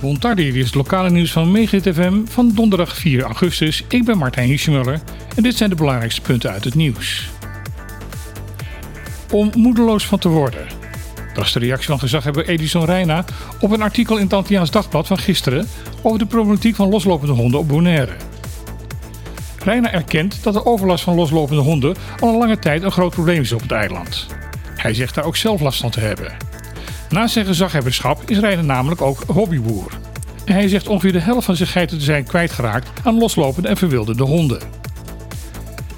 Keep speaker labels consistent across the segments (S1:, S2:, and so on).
S1: Bontardi, dit is het lokale nieuws van Megahit FM van donderdag 4 augustus. Ik ben Martijn Hiesjemuller en dit zijn de belangrijkste punten uit het nieuws. Om moedeloos van te worden. Dat is de reactie van gezaghebber Edison Reina op een artikel in het Dagblad van gisteren over de problematiek van loslopende honden op Bonaire. Reina erkent dat de overlast van loslopende honden al een lange tijd een groot probleem is op het eiland. Hij zegt daar ook zelf last van te hebben. Naast zijn gezaghebberschap is Reina namelijk ook hobbyboer. Hij zegt ongeveer de helft van zijn geiten te zijn kwijtgeraakt aan loslopende en verwilderde honden.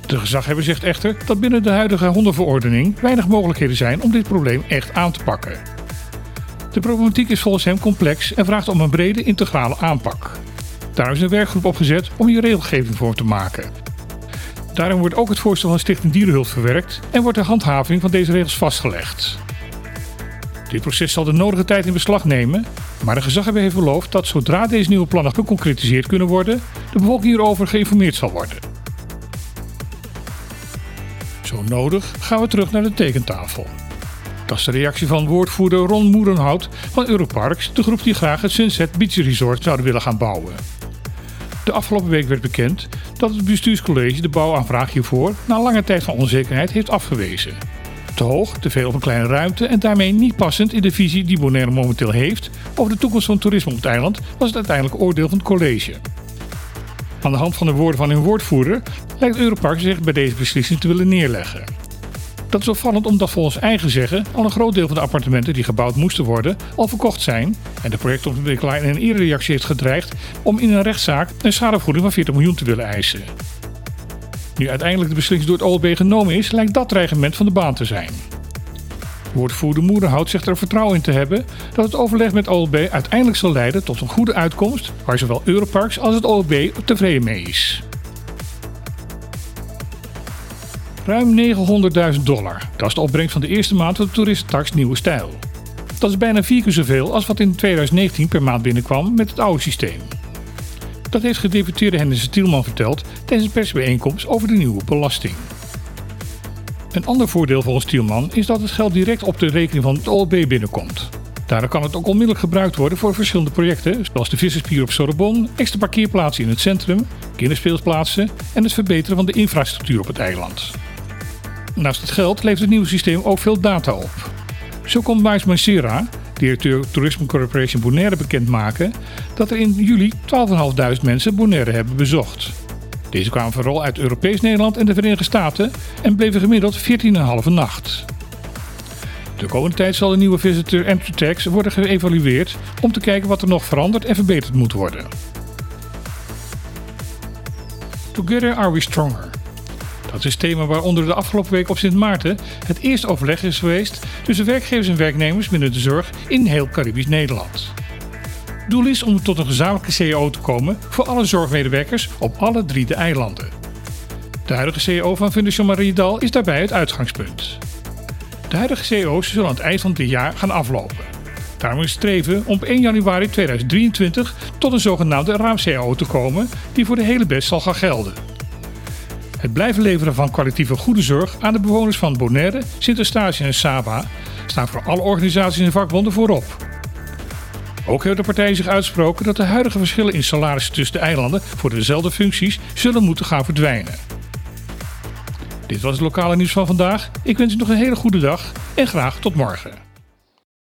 S1: De gezaghebber zegt echter dat binnen de huidige hondenverordening weinig mogelijkheden zijn om dit probleem echt aan te pakken. De problematiek is volgens hem complex en vraagt om een brede integrale aanpak. Daarom is een werkgroep opgezet om hier regelgeving voor te maken. Daarom wordt ook het voorstel van Stichting Dierenhulp verwerkt en wordt de handhaving van deze regels vastgelegd. Dit proces zal de nodige tijd in beslag nemen, maar de gezaghebber heeft beloofd dat zodra deze nieuwe plannen geconcretiseerd kunnen worden, de bevolking hierover geïnformeerd zal worden. Zo nodig gaan we terug naar de tekentafel. Dat is de reactie van woordvoerder Ron Moerenhout van Europarks, de groep die graag het Sunset Beach Resort zouden willen gaan bouwen. De afgelopen week werd bekend dat het bestuurscollege de bouwaanvraag hiervoor na lange tijd van onzekerheid heeft afgewezen. Te hoog, te veel op een kleine ruimte en daarmee niet passend in de visie die Bonaire momenteel heeft over de toekomst van toerisme op het eiland, was het uiteindelijk oordeel van het college. Aan de hand van de woorden van hun woordvoerder lijkt Europark zich bij deze beslissing te willen neerleggen. Dat is opvallend omdat volgens eigen zeggen al een groot deel van de appartementen die gebouwd moesten worden al verkocht zijn en de projectontwikkelaar in een eerdere reactie heeft gedreigd om in een rechtszaak een schadevergoeding van 40 miljoen te willen eisen. Nu uiteindelijk de beslissing door het OLB genomen is, lijkt dat dreigement van de baan te zijn. Woordvoerder Moerenhout zegt er vertrouwen in te hebben dat het overleg met OLB uiteindelijk zal leiden tot een goede uitkomst waar zowel Europarks als het OLB tevreden mee is. Ruim 900.000 dollar. Dat is de opbrengst van de eerste maand van de toeristentax Nieuwe Stijl. Dat is bijna vier keer zoveel als wat in 2019 per maand binnenkwam met het oude systeem. Dat heeft gedeputeerde Hennis Tielman verteld tijdens een persbijeenkomst over de nieuwe belasting. Een ander voordeel volgens Tielman is dat het geld direct op de rekening van het OLB binnenkomt. Daardoor kan het ook onmiddellijk gebruikt worden voor verschillende projecten, zoals de visserspier op Sorbonne, extra parkeerplaatsen in het centrum, kinderspeelplaatsen en het verbeteren van de infrastructuur op het eiland. Naast het geld levert het nieuwe systeem ook veel data op. Zo komt Mais Mancera, directeur Tourism Corporation Bonaire, bekendmaken dat er in juli 12.500 mensen Bonaire hebben bezocht. Deze kwamen vooral uit Europees Nederland en de Verenigde Staten en bleven gemiddeld 14,5 nacht. De komende tijd zal de nieuwe Visitor Entry Tax worden geëvalueerd om te kijken wat er nog veranderd en verbeterd moet worden. Together are we stronger. Dat is thema waaronder de afgelopen week op Sint Maarten het eerste overleg is geweest tussen werkgevers en werknemers binnen de zorg in heel Caribisch Nederland. Doel is om tot een gezamenlijke CEO te komen voor alle zorgmedewerkers op alle drie de eilanden. De huidige CEO van Fundación Mariedal is daarbij het uitgangspunt. De huidige CEO's zullen aan het eind van dit jaar gaan aflopen. Daarom is streven om op 1 januari 2023 tot een zogenaamde raam-CEO te komen die voor de hele best zal gaan gelden. Het blijven leveren van kwalitatieve goede zorg aan de bewoners van Bonaire, Sint-Eustatius en Saba staan voor alle organisaties en vakbonden voorop. Ook heeft de partij zich uitgesproken dat de huidige verschillen in salarissen tussen de eilanden voor dezelfde functies zullen moeten gaan verdwijnen. Dit was het lokale nieuws van vandaag. Ik wens u nog een hele goede dag en graag tot morgen.